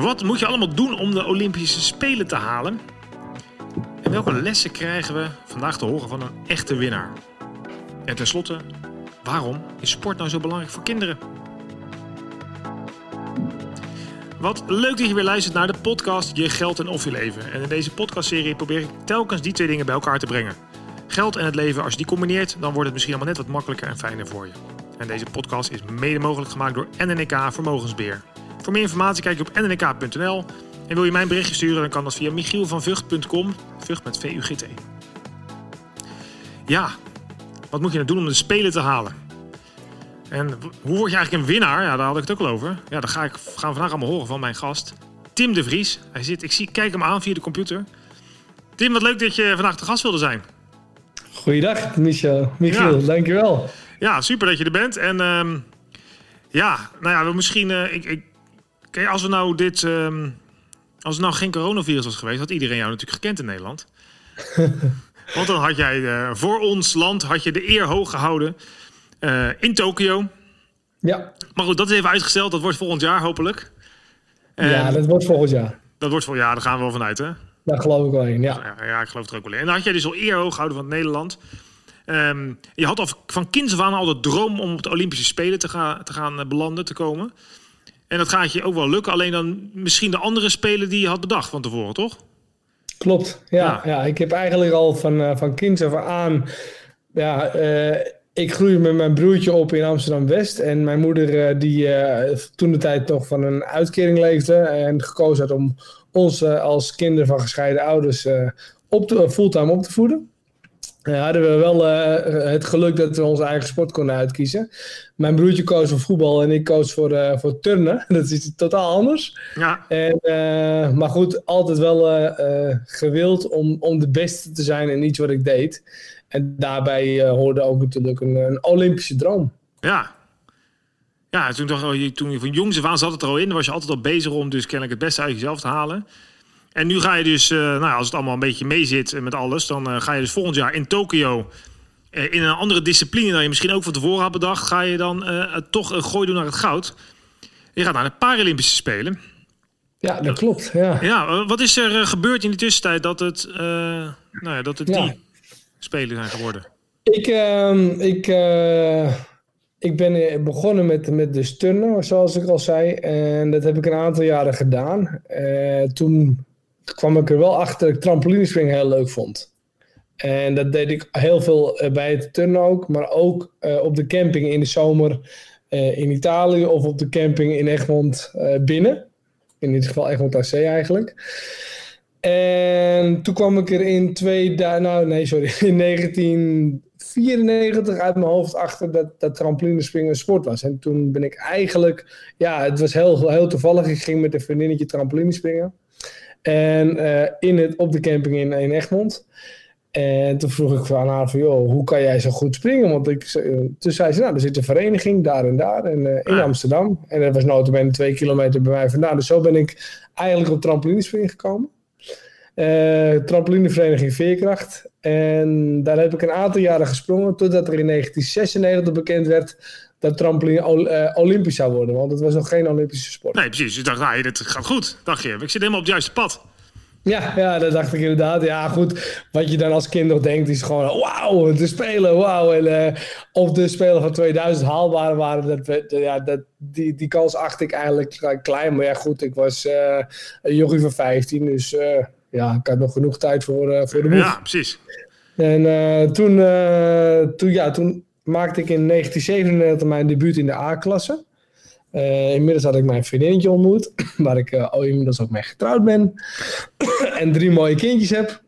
Wat moet je allemaal doen om de Olympische Spelen te halen? En welke lessen krijgen we vandaag te horen van een echte winnaar? En tenslotte, waarom is sport nou zo belangrijk voor kinderen? Wat leuk dat je weer luistert naar de podcast Je Geld en Of Je Leven. En in deze podcastserie probeer ik telkens die twee dingen bij elkaar te brengen. Geld en het leven, als je die combineert, dan wordt het misschien allemaal net wat makkelijker en fijner voor je. En deze podcast is mede mogelijk gemaakt door NNK Vermogensbeheer. Voor meer informatie kijk je op nnk.nl. En wil je mijn berichtje sturen, dan kan dat via michielvanvugt.com. Vught met V-U-G-T. Ja, wat moet je nou doen om de Spelen te halen? En hoe word je eigenlijk een winnaar? Ja, daar had ik het ook al over. Ja, dat ga ik, gaan we vandaag allemaal horen van mijn gast. Tim de Vries. Hij zit, ik zie, kijk hem aan via de computer. Tim, wat leuk dat je vandaag te gast wilde zijn. Goeiedag, Michel. Michiel, ja. dankjewel. Ja, super dat je er bent. En um, ja, nou ja, we misschien... Uh, ik, ik, kijk, als we nou dit... Um, als er nou geen coronavirus was geweest, had iedereen jou natuurlijk gekend in Nederland. Want dan had jij uh, voor ons land had je de eer hoog gehouden uh, in Tokio. Ja. Maar goed, dat is even uitgesteld. Dat wordt volgend jaar hopelijk. En ja, dat wordt volgend jaar. Dat wordt volgend jaar, daar gaan we wel vanuit, hè? Daar geloof ik wel in, ja. ja. Ja, ik geloof er ook wel in. En dan had jij dus al eer hoog gehouden van het Nederland. Um, je had al van kinds af aan al de droom om op de Olympische Spelen te, gaan te gaan belanden, te komen. En dat gaat je ook wel lukken. Alleen dan misschien de andere spelen die je had bedacht van tevoren, toch? Klopt, ja. ja. ja ik heb eigenlijk al van, uh, van kinds af aan... Ja, uh, ik groeide met mijn broertje op in Amsterdam-West. En mijn moeder, uh, die toen de tijd nog van een uitkering leefde... en gekozen had om ons als kinderen van gescheiden ouders op te, fulltime op te voeden... Uh, hadden we wel uh, het geluk dat we onze eigen sport konden uitkiezen. Mijn broertje koos voor voetbal en ik koos voor, uh, voor turnen. Dat is totaal anders. Ja. En, maar goed, altijd wel gewild om, om de beste te zijn in iets wat ik deed. En daarbij hoorde ook natuurlijk een, een, Olympische droom. Ja. Ja, toen, toch, toen je van jongs af aan zat het er al in. Was je altijd al bezig om dus kennelijk het beste uit jezelf te halen. En nu ga je dus, uh, nou, als het allemaal een beetje meezit met alles, dan uh, ga je dus volgend jaar in Tokio. Uh, in een andere discipline dan je misschien ook van tevoren had bedacht, ga je dan toch een gooi doen naar het goud. Je gaat naar de Paralympische Spelen. Ja, dat klopt. Ja, ja wat is er gebeurd in de tussentijd dat het, nou ja, dat het ja. die Spelen zijn geworden? Ik, ehm, ik, ik ben begonnen met, met de stunner, zoals ik al zei. En dat heb ik een aantal jaren gedaan. toen kwam ik er wel achter dat ik trampolinespringen heel leuk vond. En dat deed ik heel veel eh, bij het turnen ook, maar ook uh, op de camping in de zomer uh, in Italië of op de camping in Egmond binnen. In dit geval Egmond AC eigenlijk. En toen kwam ik er in, twee, nou, nee, sorry, in 1994 uit mijn hoofd achter dat, dat trampolinespringen een sport was. En toen ben ik eigenlijk, ja, het was heel, heel toevallig. Ik ging met een vriendinnetje trampolinespringen. En uh, in het, op de camping in, in Egmond. En toen vroeg ik aan haar van, joh, hoe kan jij zo goed springen? Want ik, toen zei ze, nou, er zit een vereniging daar en daar en, uh, in Amsterdam. En dat was notabene twee kilometer bij mij vandaan. Dus zo ben ik eigenlijk op trampolinespringen gekomen. Uh, trampolinevereniging Veerkracht. En daar heb ik een aantal jaren gesprongen, totdat er in 1996 bekend werd dat trampoline uh, Olympisch zou worden. Want het was nog geen Olympische sport. Nee, precies. Dus ik dacht, nou, dit gaat goed. Dacht je, ik zit helemaal op het juiste pad. Ja, ja, dat dacht ik inderdaad. Ja, goed. Wat je dan als kind nog denkt, is gewoon wauw, de Spelen, wauw. En uh, of de Spelen van 2000 haalbaar waren, dat, ja, dat, die, die kans acht ik eigenlijk klein. Maar ja, goed, ik was uh, een jochie van 15, dus uh, ja, ik had nog genoeg tijd voor, voor de boeg. Ja, precies. En toen, toen, ja, toen maakte ik in 1997 mijn debuut in de A-klasse. Uh, inmiddels had ik mijn vriendinnetje ontmoet, waar ik uh, oh, inmiddels ook mee getrouwd ben. en drie mooie kindjes heb.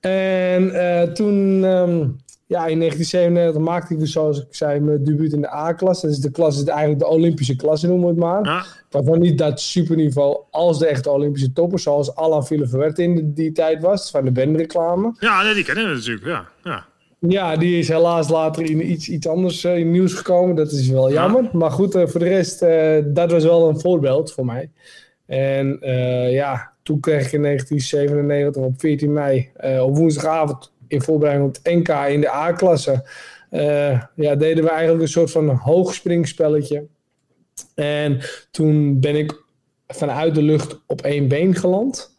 En uh, toen, um, ja, in 1997 maakte ik dus, zoals ik zei, mijn debuut in de A-klasse. Dat is de klas, is eigenlijk de Olympische klasse, noemen we het maar. Ja. Waarvan niet dat superniveau als de echte Olympische toppers, zoals Alain Villevert in die tijd was, van de bandreclame. Ja, nee, die kennen we natuurlijk, ja. ja. Ja, die is helaas later in iets, iets anders uh, in nieuws gekomen. Dat is wel jammer. Maar goed, uh, voor de rest, uh, dat was wel een voorbeeld voor mij. En ja, toen kreeg ik in 1997 op 14 mei op woensdagavond in voorbereiding op het NK in de A-klasse. ja, deden we eigenlijk een soort van hoogspringspelletje. En toen ben ik vanuit de lucht op één been geland.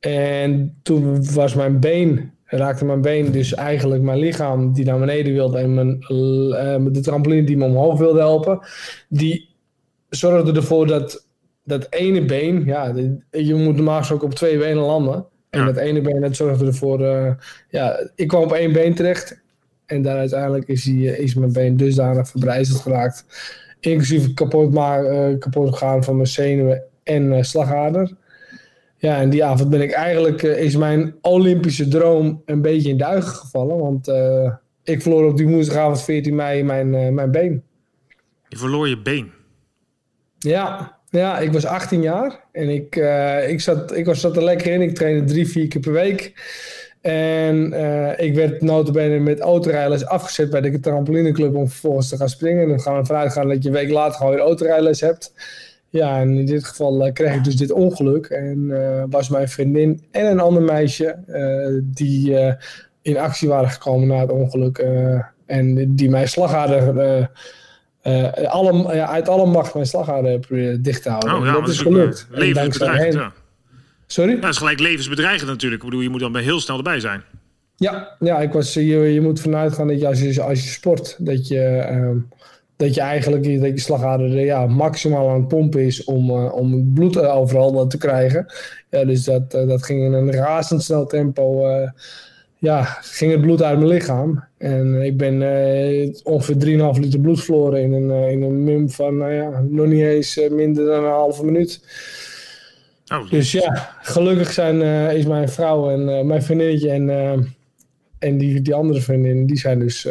En toen was mijn been, raakte mijn been dus eigenlijk mijn lichaam die naar beneden wilde en mijn, uh, de trampoline die me omhoog wilde helpen, die zorgde ervoor dat dat ene been, ja, je moet normaal gesproken op twee benen landen. En dat ene been, dat zorgde ervoor, uh, ja, ik kwam op één been terecht. En daar uiteindelijk is, die, is mijn been dusdanig verbrijzeld geraakt. Inclusief kapot, maar, uh, kapot gegaan van mijn zenuwen en slagader. Ja, en die avond ben ik eigenlijk, uh, is mijn Olympische droom een beetje in duigen gevallen. Want ik verloor op die woensdagavond 14 mei mijn, mijn been. Je verloor je been? Ja, ja, ik was 18 jaar en ik, ik, zat, ik was, zat er lekker in. Ik trainde drie, vier keer per week. En ik werd notabene met autorijles afgezet bij de trampolineclub om vervolgens te gaan springen. En dan gaan we vanuit gaan dat je een week later gewoon weer autorijles hebt. Ja, en in dit geval uh, kreeg ik dus dit ongeluk. En was mijn vriendin en een ander meisje die in actie waren gekomen na het ongeluk. en die mij slagader alle, uit alle macht mijn slagader dicht te houden. Oh, ja, dat is gelukt. Levensbedreigend, ja. Sorry? Dat is gelijk levensbedreigend natuurlijk. Ik bedoel, je moet dan heel snel erbij zijn. Ja, ja ik was, je, je moet vanuit gaan dat je als je, als je sport, dat je, uh, dat je eigenlijk dat je slagader ja, maximaal aan het pompen is om, uh, om bloed overal te krijgen. Ja, dus dat, dat ging in een razendsnel tempo ja, ging het bloed uit mijn lichaam. En ik ben ongeveer 3,5 liter bloed verloren in een, in een mum van, nou ja, nog niet eens minder dan een halve minuut. Oh, dus ja, gelukkig zijn, is mijn vrouw en mijn vriendinnetje en, en die, die andere vriendin, die zijn dus,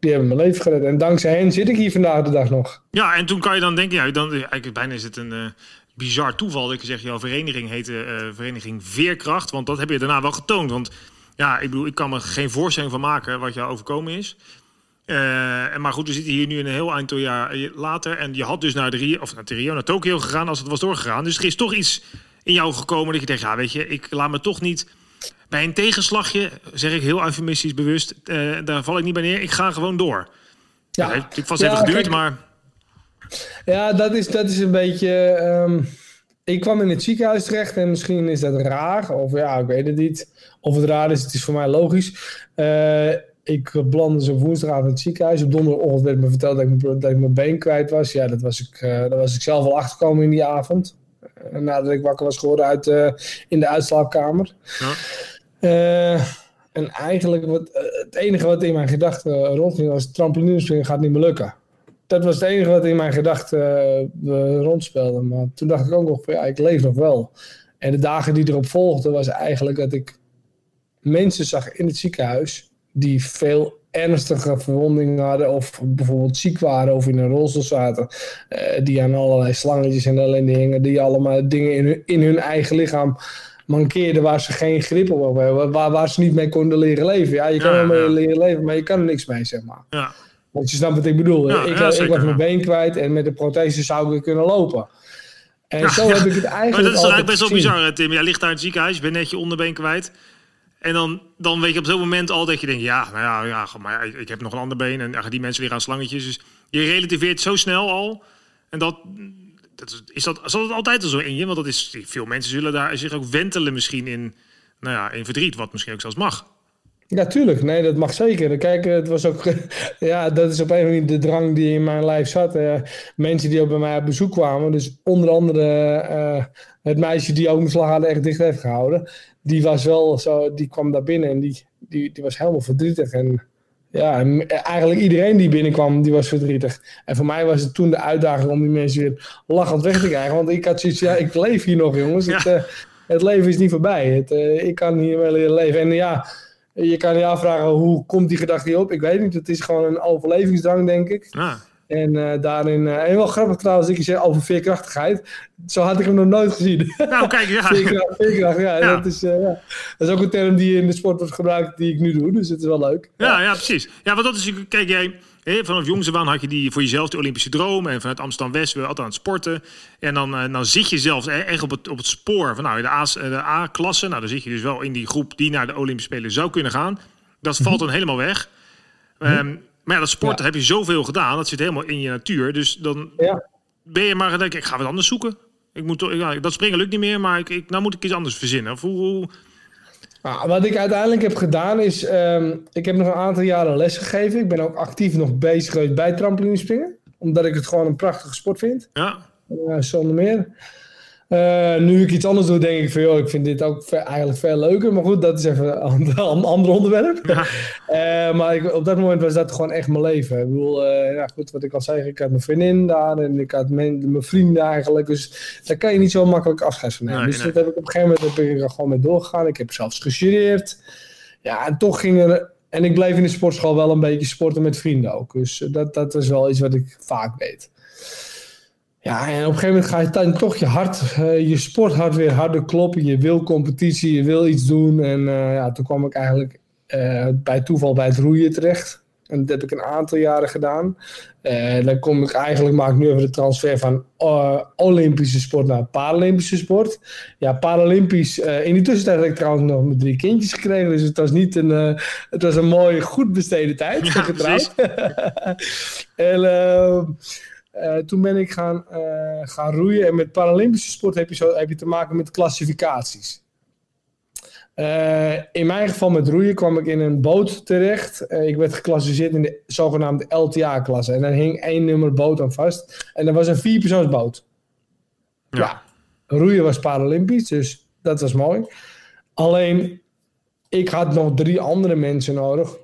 die hebben mijn leven gered. En dankzij hen zit ik hier vandaag de dag nog. Ja, en toen kan je dan denken, ja, dan, eigenlijk bijna is het een bizar toeval dat je zegt, jouw vereniging heette Vereniging Veerkracht, want dat heb je daarna wel getoond, want ja, ik bedoel, ik kan me geen voorstelling van maken wat jou overkomen is. Uh, maar goed, we zitten hier nu een heel aantal jaar later. En je had dus naar de Rio, of naar de naar Tokio gegaan als het was doorgegaan. Dus er is toch iets in jou gekomen dat je denkt, ja, weet je, ik laat me toch niet bij een tegenslagje, zeg ik heel eufemistisch bewust, uh, daar val ik niet bij neer. Ik ga gewoon door. Ja, dat heeft natuurlijk vast ja, even geduurd, maar. Ja, dat is, dat is een beetje. Um, ik kwam in het ziekenhuis terecht en misschien is dat raar, of ja, ik weet het niet. Of het raar is, het is voor mij logisch. Uh, ik belandde zo woensdagavond in het ziekenhuis. Op donderdagochtend werd me verteld dat ik, dat ik mijn been kwijt was. Ja, dat was ik, uh, daar was ik zelf al achtergekomen in die avond. Uh, nadat ik wakker was geworden uit, in de uitslaapkamer. Ja. En eigenlijk, wat, het enige wat in mijn gedachten rondging was... trampolinespringen gaat niet meer lukken. Dat was het enige wat in mijn gedachten rondspeelde. Maar toen dacht ik ook nog ja, ik leef nog wel. En de dagen die erop volgden was eigenlijk dat ik mensen zag in het ziekenhuis die veel ernstige verwondingen hadden of bijvoorbeeld ziek waren of in een rolstoel zaten, die aan allerlei slangetjes en ellende hingen, die allemaal dingen in hun eigen lichaam mankeerden waar ze geen grip op hebben, waar, waar ze niet mee konden leren leven. Ja, je kan er mee leren leven, maar je kan er niks mee, zeg maar. Ja. Want je snapt wat ik bedoel. Ja, ik, ik was mijn been kwijt en met de prothese zou ik kunnen lopen. En zo heb ik het eigenlijk. Maar dat is eigenlijk best wel bizar, Tim. Jij ligt daar in het ziekenhuis, je bent net je onderbeen kwijt. En dan, dan weet je op zo'n moment al dat je denkt, ja, nou ja, ja maar ik heb nog een ander been en die mensen weer aan slangetjes. Dus je relativeert zo snel al. En dat, dat is dat, zal het altijd al zo in je? Want dat is, veel mensen zullen daar zich ook wentelen misschien in, nou ja, in verdriet, wat misschien ook zelfs mag. Ja, tuurlijk. Nee, dat mag zeker. Kijk, het was ook... Ja, dat is op een of andere de drang die in mijn lijf zat. Uh, mensen die ook bij mij op bezoek kwamen. Dus onder andere uh, het meisje die ook mijn slagader echt dicht heeft gehouden. Die was wel zo... Die kwam daar binnen en die, die, die was helemaal verdrietig. En ja, eigenlijk iedereen die binnenkwam, die was verdrietig. En voor mij was het toen de uitdaging om die mensen weer lachend weg te krijgen. Want ik had zoiets, ja, ik leef hier nog, jongens. Het, uh, het leven is niet voorbij. Het, ik kan hier wel leven. En ja je kan je afvragen hoe komt die gedachte op. Ik weet niet. Het is gewoon een overlevingsdrang, denk ik. Ah. En uh, daarin, uh, en wel grappig trouwens, je zegt over veerkrachtigheid. Zo had ik hem nog nooit gezien. Nou, kijk, ja. veerkracht, veerkracht ja, ja. Dat, is, uh, ja. dat is ook een term die in de sport wordt gebruikt, die ik nu doe. Dus het is wel leuk. Ja, ja, precies. Ja, want dat is, kijk jij, vanaf jongs af had je die voor jezelf de Olympische droom. En vanuit Amsterdam-West we altijd aan het sporten. En dan, dan zit je zelfs echt op het, op het spoor van nou, de A-klasse. nou, dan zit je dus wel in die groep die naar de Olympische Spelen zou kunnen gaan. Dat valt mhm. dan helemaal weg. Um, maar ja, dat sporten heb je zoveel gedaan. Dat zit helemaal in je natuur. Dus dan ben je maar gedacht, ik ga wat anders zoeken. Ik moet, toch- ja, dat springen lukt niet meer, maar ik, ik, nou moet ik iets anders verzinnen. Of hoe, hoe- Ah, wat ik uiteindelijk heb gedaan is, ehm, ik heb nog een aantal jaren les gegeven. Ik ben ook actief nog bezig geweest bij trampolinespringen. Omdat ik het gewoon een prachtige sport vind. ja, Ja, zonder meer. Eh, nu ik iets anders doe, denk ik van, joh, ik vind dit ook eigenlijk veel leuker. Maar goed, dat is even een ander, onderwerp. Ja. Eh, maar ik, op dat moment was dat gewoon echt mijn leven. Ik bedoel, eh, ja, goed, wat ik al zei, ik had mijn vriendin daar en ik had mijn, mijn vrienden eigenlijk. Dus daar kan je niet zo makkelijk afscheid van nemen. Nee, dus nee. dat heb ik op een gegeven moment heb ik er gewoon mee doorgegaan. Ik heb zelfs gestudeerd. Ja, en toch ging er... En ik bleef in de sportschool wel een beetje sporten met vrienden ook. Dus dat, dat is wel iets wat ik vaak deed. Ja, en op een gegeven moment ga je dan toch je hart, eh, je sporthart weer harder kloppen. Je wil competitie, je wil iets doen. En eh, ja, toen kwam ik eigenlijk eh, bij toeval bij het roeien terecht. En dat heb ik een aantal jaren gedaan. Dan kom ik eigenlijk, maak ik nu even de transfer van Olympische sport naar Paralympische sport. Ja, Paralympisch. in die tussentijd heb ik trouwens nog mijn drie kindjes gekregen. Dus het was niet een, het was een mooi, goed besteden tijd. Ja, getrouwd. en eh, toen ben ik gaan, eh, gaan roeien. En met Paralympische sport heb je, zo, heb je te maken met klassificaties. Eh, in mijn geval met roeien kwam ik in een boot terecht. Ik werd geclassificeerd in de zogenaamde LTA-klasse. En daar hing één nummer boot aan vast. En dat was een vierpersoonsboot. Ja. Ja. Roeien was Paralympisch, dus dat was mooi. Alleen, ik had nog drie andere mensen nodig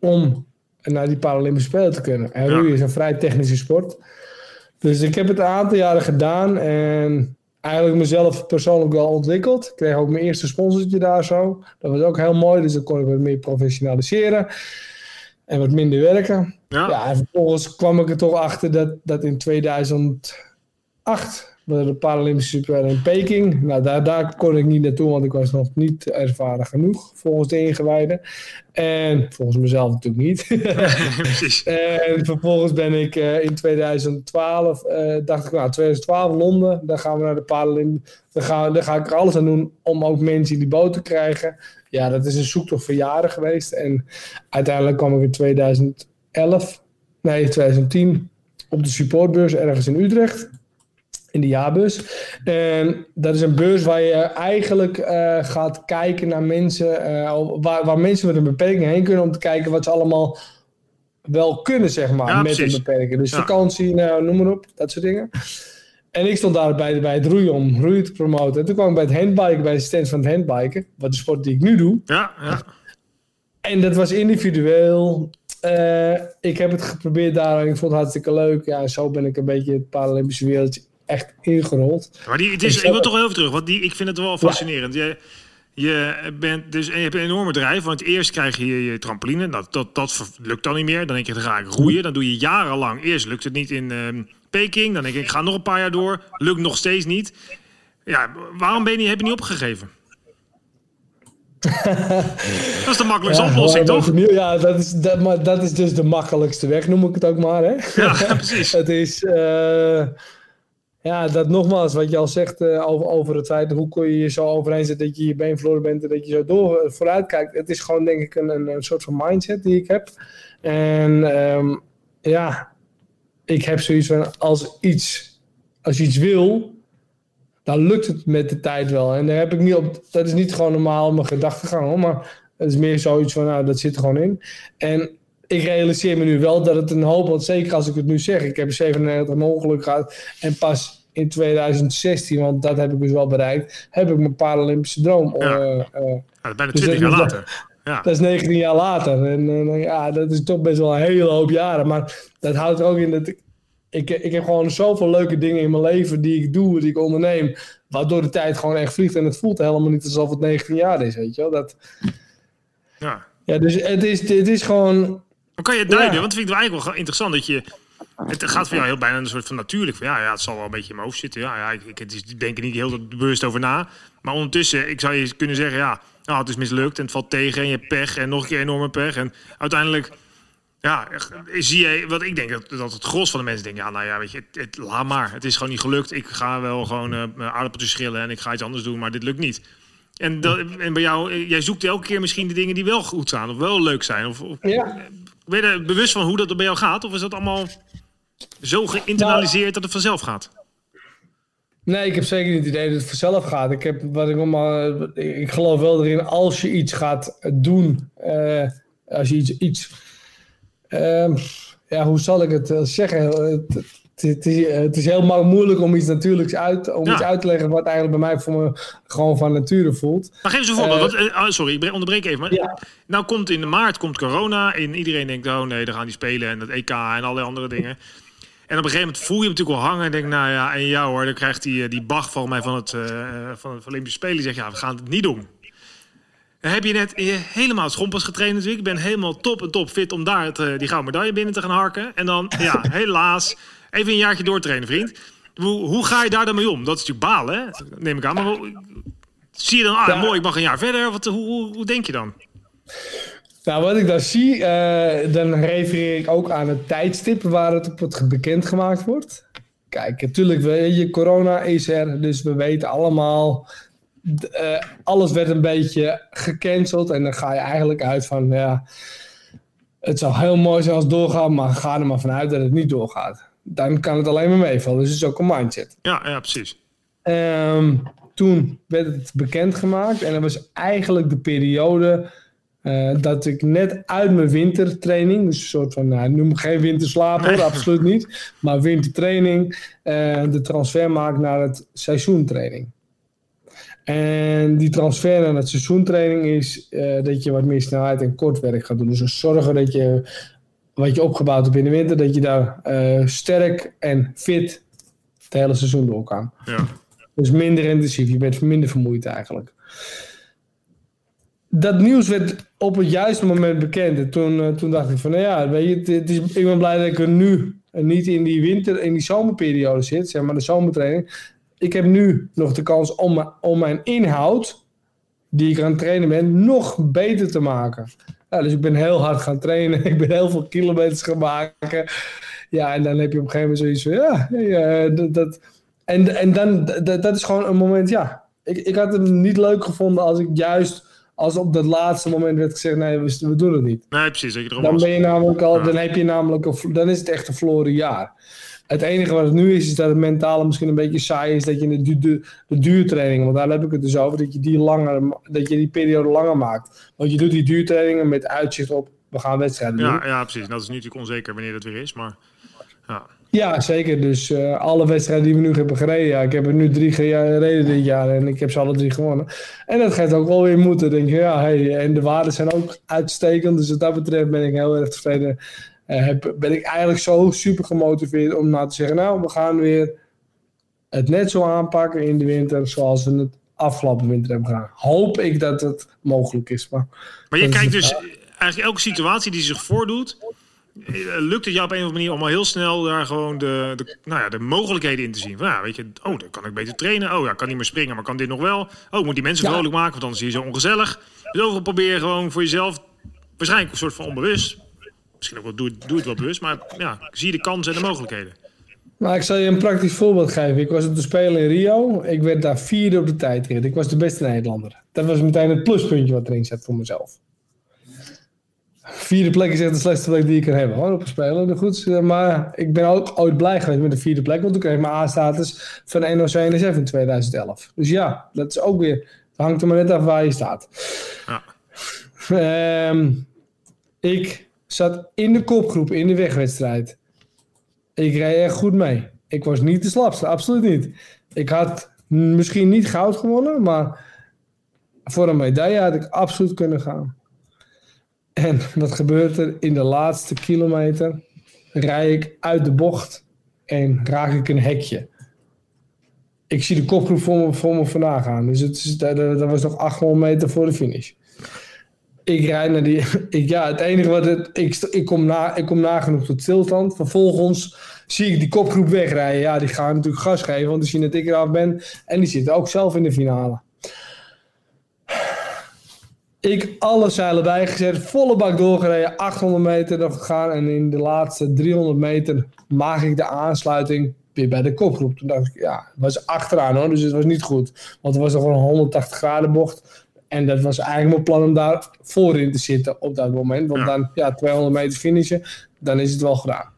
om naar die Paralympische Spelen te kunnen. En roeien is een vrij technische sport. Dus ik heb het een aantal jaren gedaan en eigenlijk mezelf persoonlijk wel ontwikkeld. Ik kreeg ook mijn eerste sponsortje daar zo. Dat was ook heel mooi, dus dan kon ik wat meer professionaliseren en wat minder werken. ja. Ja, en vervolgens kwam ik er toch achter dat, dat in 2008 waren de Paralympische Spelen in Peking. Nou, daar, daar kon ik niet naartoe, want ik was nog niet ervaren genoeg, volgens de ingewijden. En volgens mezelf natuurlijk niet. en vervolgens ben ik eh, in 2012, eh, dacht ik, nou, 2012 Londen, dan gaan we naar de Paralympische. Dan ga, dan ga ik er alles aan doen om ook mensen in die boot te krijgen. Ja, dat is een zoektocht voor jaren geweest. En uiteindelijk kwam ik in 2011, nee, 2010 op de supportbeurs ergens in Utrecht. In de jaarbeurs. En dat is een beurs waar je eigenlijk eh, gaat kijken naar mensen, eh, waar, waar mensen met een beperking heen kunnen om te kijken wat ze allemaal wel kunnen, zeg maar, Ja, met precies. een beperking. Dus Ja. vakantie, nou, noem maar op, dat soort dingen. En ik stond daar bij, bij het roeien om roeien te promoten. En toen kwam ik bij het handbiken, bij de stand van het handbiken, wat de sport die ik nu doe. Ja, ja. En dat was individueel. Eh, ik heb het geprobeerd daar en ik vond het hartstikke leuk. Ja, en zo ben ik een beetje het Paralympische wereldje echt ingerold. Maar die, het is, Ik ik wil toch wel even terug, want die, ik vind het wel fascinerend. Je, je, bent dus, en je hebt een enorm bedrijf, want eerst krijg je je trampoline. Dat, dat, dat ver- lukt dan niet meer. Dan denk je, dan ga ik roeien. Dan doe je jarenlang. Eerst lukt het niet in ehm, Peking. Dan denk ik, ik ga nog een paar jaar door. Lukt nog steeds niet. Ja, waarom ben je, niet- heb je niet opgegeven? dat is de makkelijkste oplossing, toch? Ja, dat is, dat, maar dat is dus de makkelijkste weg, noem ik het ook maar. Hè? Ja, precies. Het is, eh, ja, dat nogmaals, wat je al zegt eh, over, over het feit, hoe kun je je zo overheen zetten dat je je been verloren bent en dat je zo door, eh, vooruit kijkt. Het is gewoon, denk ik, een, een, een soort van mindset die ik heb. En ehm, ja, ik heb zoiets van, als, iets, als je iets wil, dan lukt het met de tijd wel. En daar heb ik niet op, dat is niet gewoon normaal mijn gedachtegang, maar het is meer zoiets van, nou, dat zit er gewoon in. En ik realiseer me nu wel dat het een hoop, want zeker als ik het nu zeg, ik heb 97 een ongeluk gehad en pas in 2016, want dat heb ik dus wel bereikt, heb ik mijn Paralympische droom. Ja. Ja, bijna Dus 20 dat jaar later. Ja. dat is 19 jaar later. En eh, ja, dat is toch best wel een hele hoop jaren. Maar dat houdt er ook in dat ik, ik, ik heb gewoon zoveel leuke dingen in mijn leven die ik doe, die ik onderneem. Waardoor de tijd gewoon echt vliegt. En het voelt helemaal niet alsof het 19 jaar is, weet je wel. Dat, ja. ja, dus het is, het is gewoon... Maar kan je het duiden? Ja. Want dat vind ik wel eigenlijk wel interessant dat je. Het gaat voor jou heel bijna een soort van natuurlijk. Van, ja, ja, het zal wel een beetje in mijn hoofd zitten. Ja, ja ik, ik, het is- ik denk er niet heel bewust over na. Maar ondertussen, ik zou je kunnen zeggen, ja, nou, het is mislukt en het valt tegen en je hebt pech en nog een keer enorme pech. En uiteindelijk, ja, zie je wat ik denk dat, dat het gros van de mensen denken, ja, nou ja, weet je, het, het, laat maar. Het is gewoon niet gelukt. Ik ga wel gewoon mijn aardappeltjes schillen en ik ga iets anders doen, maar dit lukt niet. En, dat, en bij jou, eh, jij zoekt elke keer misschien de dingen die wel goed zijn of wel leuk zijn. Of, of Ja, ben je er bewust van hoe dat bij jou gaat? Of is dat allemaal zo geïnternaliseerd dat het vanzelf gaat? Nee, ik heb zeker niet het idee dat het vanzelf gaat. Ik, heb, wat ik, allemaal, ik geloof wel erin, als je iets gaat doen, uh, als je iets, iets uh, ja, hoe zal ik het zeggen? Het, het, is, het is heel moeilijk om iets natuurlijks uit, om iets uit te leggen wat eigenlijk bij mij voor me gewoon van nature voelt. Maar geef eens een voorbeeld. Uh, wat, sorry, ik onderbreek even. Maar ja. Nou komt in de maart komt corona en iedereen denkt, oh nee, dan gaan die spelen en het EK en allerlei andere dingen. En op een gegeven moment voel je hem natuurlijk wel hangen. En denk, nou ja, en jou hoor, dan krijgt die, die Bach van mij van het, uh, van het Olympische Spelen. Die zegt, ja, we gaan het niet doen. Dan heb je net helemaal schompers getraind natuurlijk. Ik ben helemaal top en top fit om daar het, die gouden medaille binnen te gaan harken. En dan, ja, helaas, even een jaartje doortrainen, vriend. Hoe, hoe ga je daar dan mee om? Dat is natuurlijk balen, hè? neem ik aan. Maar zie je dan, ah, mooi, ik mag een jaar verder. Wat, hoe, hoe, hoe denk je dan? Nou, wat ik dan zie, uh, dan refereer ik ook aan het tijdstip waar het op het bekendgemaakt wordt. Kijk, natuurlijk, je, corona is er, dus we weten allemaal, uh, alles werd een beetje gecanceld. En dan ga je eigenlijk uit van, ja, het zou heel mooi zijn als het doorgaat, maar ga er maar vanuit dat het niet doorgaat. Dan kan het alleen maar meevallen, dus het is ook een mindset. Ja, ja precies. Um, toen werd het bekendgemaakt en dat was eigenlijk de periode uh, dat ik net uit mijn wintertraining, dus een soort van, nou, noem geen winterslaap hoor, absoluut niet, maar wintertraining, uh, de transfer maak naar het seizoentraining. En die transfer naar het seizoentraining is uh, dat je wat meer snelheid en kortwerk gaat doen. Dus zorgen dat je wat je opgebouwd hebt in de winter, dat je daar sterk en fit het hele seizoen door kan. Ja. Dus minder intensief, je bent minder vermoeid eigenlijk dat nieuws werd op het juiste moment bekend. En toen, uh, toen dacht ik van, nou ja, weet je, het, is, ik ben blij dat ik er nu niet in die winter, in die zomerperiode zit, zeg maar de zomertraining. Ik heb nu nog de kans om, om mijn inhoud, die ik aan het trainen ben, nog beter te maken. Ja, dus ik ben heel hard gaan trainen. Ik ben heel veel kilometers gaan maken. Ja, en dan heb je op een gegeven moment zoiets van, ja, ja dat, dat, en, en dan, dat, dat is gewoon een moment, ja. Ik, ik had het niet leuk gevonden als ik juist als op dat laatste moment werd gezegd, nee, we, we doen het niet. Nee, precies. Dan ben je namelijk al, dan heb je namelijk, een, dan is het echt een verloren jaar. Het enige wat het nu is, is dat het mentale misschien een beetje saai is dat je de, de, de, de duurtrainingen, want daar heb ik het dus over, dat je die langer, dat je die periode langer maakt. Want je doet die duurtrainingen met uitzicht op, we gaan wedstrijden ja, doen. Ja, precies. Dat is nu natuurlijk onzeker wanneer dat weer is, maar ja. Ja, zeker. Dus uh, alle wedstrijden die we nu hebben gereden. Ja, ik heb er nu drie gereden dit jaar en ik heb ze alle drie gewonnen. En dat geeft ook wel weer moeten. Denk je, ja, hey, en de waarden zijn ook uitstekend. Dus wat dat betreft ben ik heel erg tevreden. Heb, ben ik eigenlijk zo super gemotiveerd om nou te zeggen, nou, we gaan weer het net zo aanpakken in de winter zoals we het afgelopen winter hebben gedaan. Hoop ik dat het mogelijk is. Maar, maar je kijkt dus eigenlijk elke situatie die zich voordoet eh, lukt het jou op een of andere manier om al heel snel daar gewoon de, de, nou ja, de mogelijkheden in te zien? Van, ja, weet je, oh, dan kan ik beter trainen. Oh ja, kan niet meer springen, maar kan dit nog wel. Oh, moet die mensen vrolijk maken, want anders is je zo ongezellig. Dus overal probeer gewoon voor jezelf, waarschijnlijk een soort van onbewust. Misschien ook wel, doe, doe het wel bewust, maar ja, zie de kansen en de mogelijkheden. Nou, ik zal je een praktisch voorbeeld geven. Ik was op de Spelen in Rio. Ik werd daar vierde op de tijdrit. Ik was de beste Nederlander. Dat was meteen het pluspuntje wat erin zat voor mezelf. Vierde plek is echt de slechtste plek die ik kan hebben hoor, op een spelen. Goed, maar ik ben ook ooit blij geweest met de vierde plek, want toen kreeg ik mijn A-status van NOC NSF in 2011. Dus ja, dat is ook weer, het hangt er maar net af waar je staat. Ja. Um, ik zat in de kopgroep in de wegwedstrijd. Ik reed echt goed mee. Ik was niet de slapste, absoluut niet. Ik had misschien niet goud gewonnen, maar voor een medaille had ik absoluut kunnen gaan. En wat gebeurt er? In de laatste kilometer rij ik uit de bocht en raak ik een hekje. Ik zie de kopgroep voor me, voor me vandaan gaan. Dus het dat was nog 800 meter voor de finish. Ik rijd naar die. Ik, ja, het enige wat het. Ik, ik, kom na, ik kom nagenoeg tot stilstand. Vervolgens zie ik die kopgroep wegrijden. Ja, die gaan natuurlijk gas geven, want die zien dat ik eraf ben. En die zitten ook zelf in de finale. Ik alle zeilen bijgezet, volle bak doorgereden, 800 meter nog gegaan. En in de laatste 300 meter maak ik de aansluiting weer bij de kopgroep. Toen dacht ik, ja, het was achteraan hoor, dus het was niet goed. Want het was nog een 180 graden bocht. En dat was eigenlijk mijn plan om daar voorin te zitten op dat moment. Want dan, ja, 200 meter finishen, dan is het wel gedaan.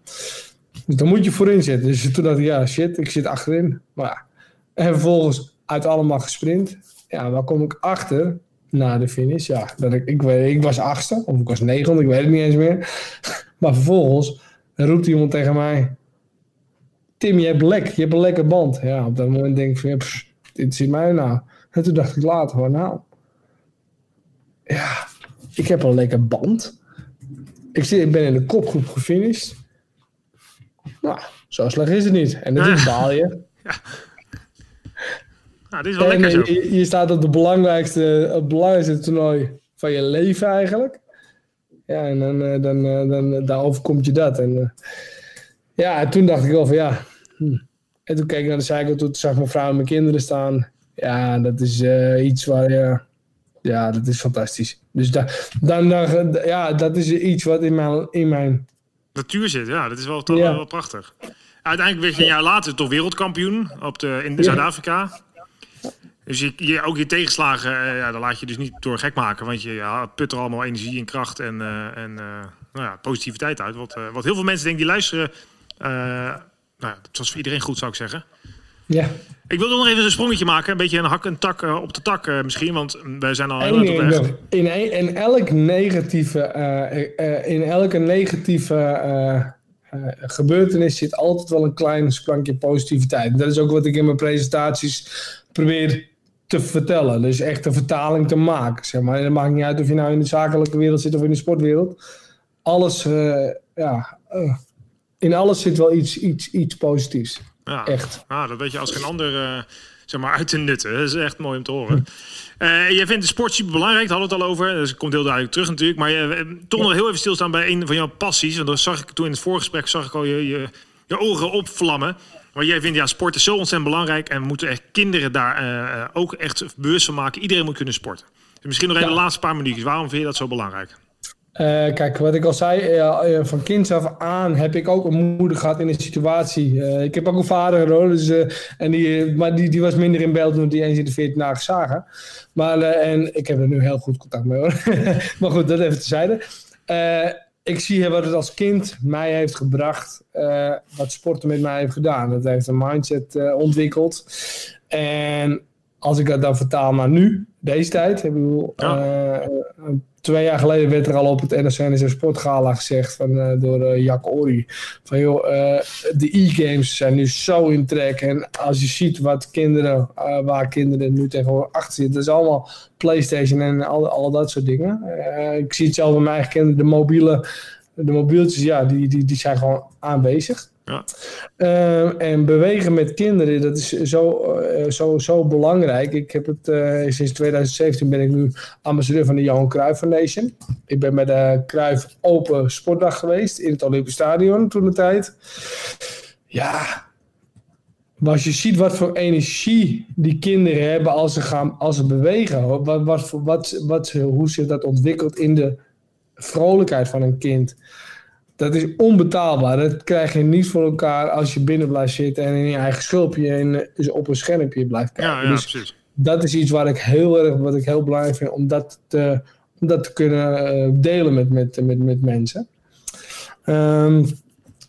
Dus dan moet je voorin zitten. Dus toen dacht ik, ja, shit, ik zit achterin. Maar ja, En vervolgens uit allemaal gesprint. Ja, waar kom ik achter na de finish? Ja, dat ik, ik, weet, ik was achtste of ik was negende, ik weet het niet eens meer. Maar vervolgens roept iemand tegen mij... Tim, je hebt lek, je hebt een lekker band. Ja, op dat moment denk ik van, pff, dit zit mij nou. En toen dacht ik later van, nou... Ja, ik heb een lekker band. Ik, zit, ik ben in de kopgroep gefinished. Nou, zo slecht is het niet. En natuurlijk baal je. Nou, dit is wel lekker zo. Je, je, staat op de belangrijkste, het belangrijkste toernooi van je leven eigenlijk. Ja, en dan, dan, dan, dan daar overkomt je dat. En ja, en toen dacht ik wel van ja. Hm. En toen keek ik naar de zijkant, toen zag mijn vrouw en mijn kinderen staan. Ja, dat is uh, iets waar je... Ja, dat is fantastisch. Dus da, dan, dan, ja, dat is iets wat in mijn, in mijn... Natuur zit, ja. Dat is wel, toch ja. wel prachtig. Uiteindelijk werd je een jaar later toch wereldkampioen op de, in Zuid-Afrika. Dus je, je, ook je tegenslagen, uh, ja, daar laat je dus niet door gek maken. Want je ja, put er allemaal energie en kracht en, uh, en uh, nou ja, positiviteit uit. Wat, wat heel veel mensen denken die luisteren... nou, dat was voor iedereen goed, zou ik zeggen. Ja. Ik wil nog even een sprongetje maken. Een beetje een hak en tak uh, op de tak uh, misschien. Want wij zijn al heel erg op weg. In, in elk negatieve... Uh, in elke negatieve gebeurtenis zit altijd wel een klein sprankje positiviteit. Dat is ook wat ik in mijn presentaties probeer te vertellen. Dus echt een vertaling te maken. Zeg maar. En het maakt niet uit of je nou in de zakelijke wereld zit of in de sportwereld. Alles, ja... in alles zit wel iets, iets, iets positiefs. Ja, echt. Ah, dat weet je als geen ander uh, zeg maar uit te nutten. Dat is echt mooi om te horen. Uh, jij vindt de sport super belangrijk, daar hadden we het al over. Dus komt heel duidelijk terug natuurlijk. Maar je, toch nog heel even stilstaan bij een van jouw passies. Want dat zag ik toen in het voorgesprek zag ik al je, je, je ogen opvlammen. Maar jij vindt ja, sport is zo ontzettend belangrijk. En we moeten echt kinderen daar uh, ook echt bewust van maken. Iedereen moet kunnen sporten. Dus misschien nog even ja. de laatste paar minuutjes. Waarom vind je dat zo belangrijk? Uh, kijk, wat ik al zei, uh, van kinds af aan heb ik ook een moeder gehad in een situatie. Uh, ik heb ook een vader, hoor, dus, en die, maar die, die was minder in beeld toen die eens in de 14 dagen zagen. Maar, en ik heb er nu heel goed contact mee hoor. maar goed, dat even tezijde. ik zie wat het als kind mij heeft gebracht, wat sporten met mij heeft gedaan. Dat heeft een mindset ontwikkeld. En als ik dat dan vertaal naar nu, deze tijd, ik bedoel, ja twee jaar geleden werd er al op het NRC Sportgala gezegd van, uh, door uh, Jack. Van joh, uh, de e-games zijn nu zo in trek. En als je ziet wat kinderen, waar kinderen nu tegenwoordig achter zitten. Dat is allemaal Playstation en al, al dat soort dingen. ik zie het zelf bij mijn eigen kinderen. De mobiele, de mobieltjes, ja, die, die, die zijn gewoon aanwezig. Ja. Uh, en bewegen met kinderen, dat is zo, uh, zo, zo belangrijk. Ik heb het, uh, sinds 2017 ben ik nu ambassadeur van de Johan Cruijff Foundation. Ik ben bij de Cruijff Open Sportdag geweest in het Olympisch Stadion toen de tijd. Ja, maar als je ziet wat voor energie die kinderen hebben als ze, gaan, als ze bewegen, wat, wat, wat, wat, hoe zich dat ontwikkelt in de vrolijkheid van een kind dat is onbetaalbaar. Dat krijg je niet voor elkaar als je binnen blijft zitten en in je eigen schulpje en dus op een schermpje blijft kijken. Ja, ja, dus precies. dat is iets waar ik heel erg, wat ik heel belangrijk vind, om dat te, om dat te kunnen uh, delen met, met, met, met mensen. Um,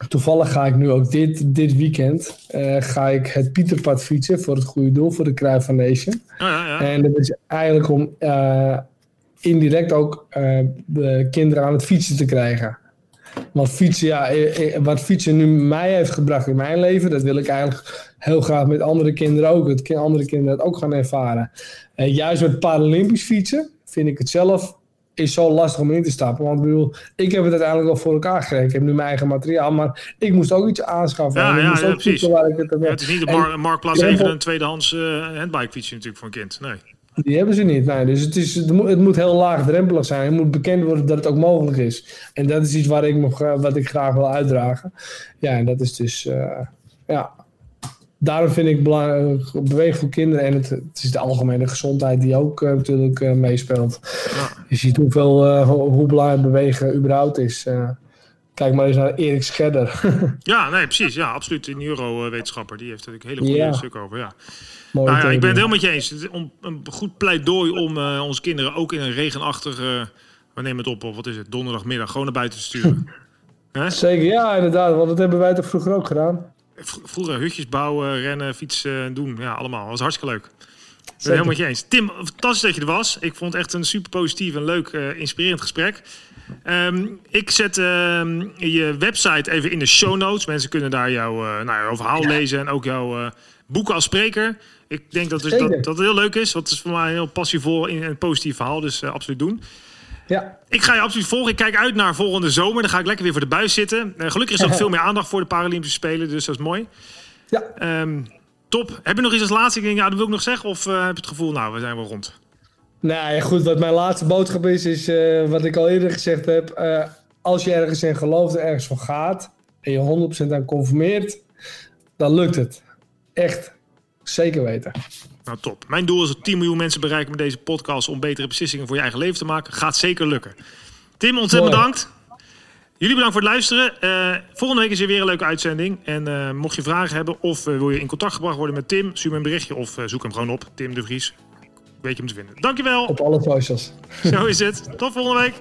toevallig ga ik nu ook dit, dit weekend uh, ga ik het Pieterpad fietsen voor het goede doel, voor de Cruijff Foundation. Ja, ja, en dat is eigenlijk om uh, indirect ook de kinderen aan het fietsen te krijgen. Want fietsen, ja, wat fietsen nu mij heeft gebracht in mijn leven, dat wil ik eigenlijk heel graag met andere kinderen ook. Dat andere kinderen dat ook gaan ervaren. En juist met Paralympisch fietsen vind ik het zelf is zo lastig om in te stappen. Want ik bedoel, ik heb het uiteindelijk wel voor elkaar gekregen. Ik heb nu mijn eigen materiaal, maar ik moest ook iets aanschaffen. Ja, precies. Waar ik het, ja, het is niet op mar Marktplaats even een tweedehands uh, handbike fietsje natuurlijk voor een kind. Nee. Die hebben ze niet. Nee, dus het, is, het, moet, het moet heel laagdrempelig zijn. Het moet bekend worden dat het ook mogelijk is. En dat is iets waar ik nog, wat ik graag wil uitdragen. Ja, en dat is dus... Uh, ja, daarom vind ik belangrijk, bewegen voor kinderen. En het, het, is de algemene gezondheid die ook uh, natuurlijk uh, meespeelt. Je ziet hoeveel, hoe belangrijk bewegen überhaupt is. Kijk maar eens naar Erik Scherder. ja, nee, precies. Ja, absoluut. Een neurowetenschapper. Die heeft er een hele goede Ja. stuk over. Ja. Mooi Nou ja, ik ben het helemaal met je eens. Het is om, een goed pleidooi om eh, onze kinderen ook in een regenachtige... we nemen het op, of wat is het, donderdagmiddag gewoon naar buiten te sturen. Zeker, ja, inderdaad. Want dat hebben wij toch vroeger ook gedaan. vroeger hutjes bouwen, rennen, fietsen, doen. Ja, allemaal. Dat was hartstikke leuk. Ik ben helemaal met je eens. Tim, fantastisch dat je er was. Ik vond het echt een super positief en leuk, uh, inspirerend gesprek. Ehm, ik zet ehm, je website even in de show notes. Mensen kunnen daar jouw, uh, nou, jouw verhaal lezen en ook jouw uh, boeken als spreker. Ik denk dat, dus dat, dat het heel leuk is. Want het is voor mij een heel passievol en positief verhaal. Dus absoluut doen. Ja. Ik ga je absoluut volgen. Ik kijk uit naar volgende zomer. Dan ga ik lekker weer voor de buis zitten. Gelukkig is er ook veel meer aandacht voor de Paralympische Spelen. Dus dat is mooi. Ja. Um, top. Heb je nog iets als laatste? Ik denk, ja, dat wil ik nog zeggen. Of heb je het gevoel, nou, we zijn wel rond? Nou ja, goed. Wat mijn laatste boodschap is, is uh, wat ik al eerder gezegd heb. als je ergens in gelooft en ergens voor gaat. En je 100% aan conformeert. Dan lukt het. Echt. Zeker weten. Nou, top. Mijn doel is dat 10 miljoen mensen bereiken met deze podcast om betere beslissingen voor je eigen leven te maken. Gaat zeker lukken. Tim, ontzettend bedankt. Jullie bedankt voor het luisteren. Uh, volgende week is er weer een leuke uitzending. En uh, mocht je vragen hebben of uh, wil je in contact gebracht worden met Tim, stuur me een berichtje of zoek hem gewoon op. Tim de Vries. Weet je hem te vinden. Dankjewel. Op alle socials. Zo is het. Tot volgende week.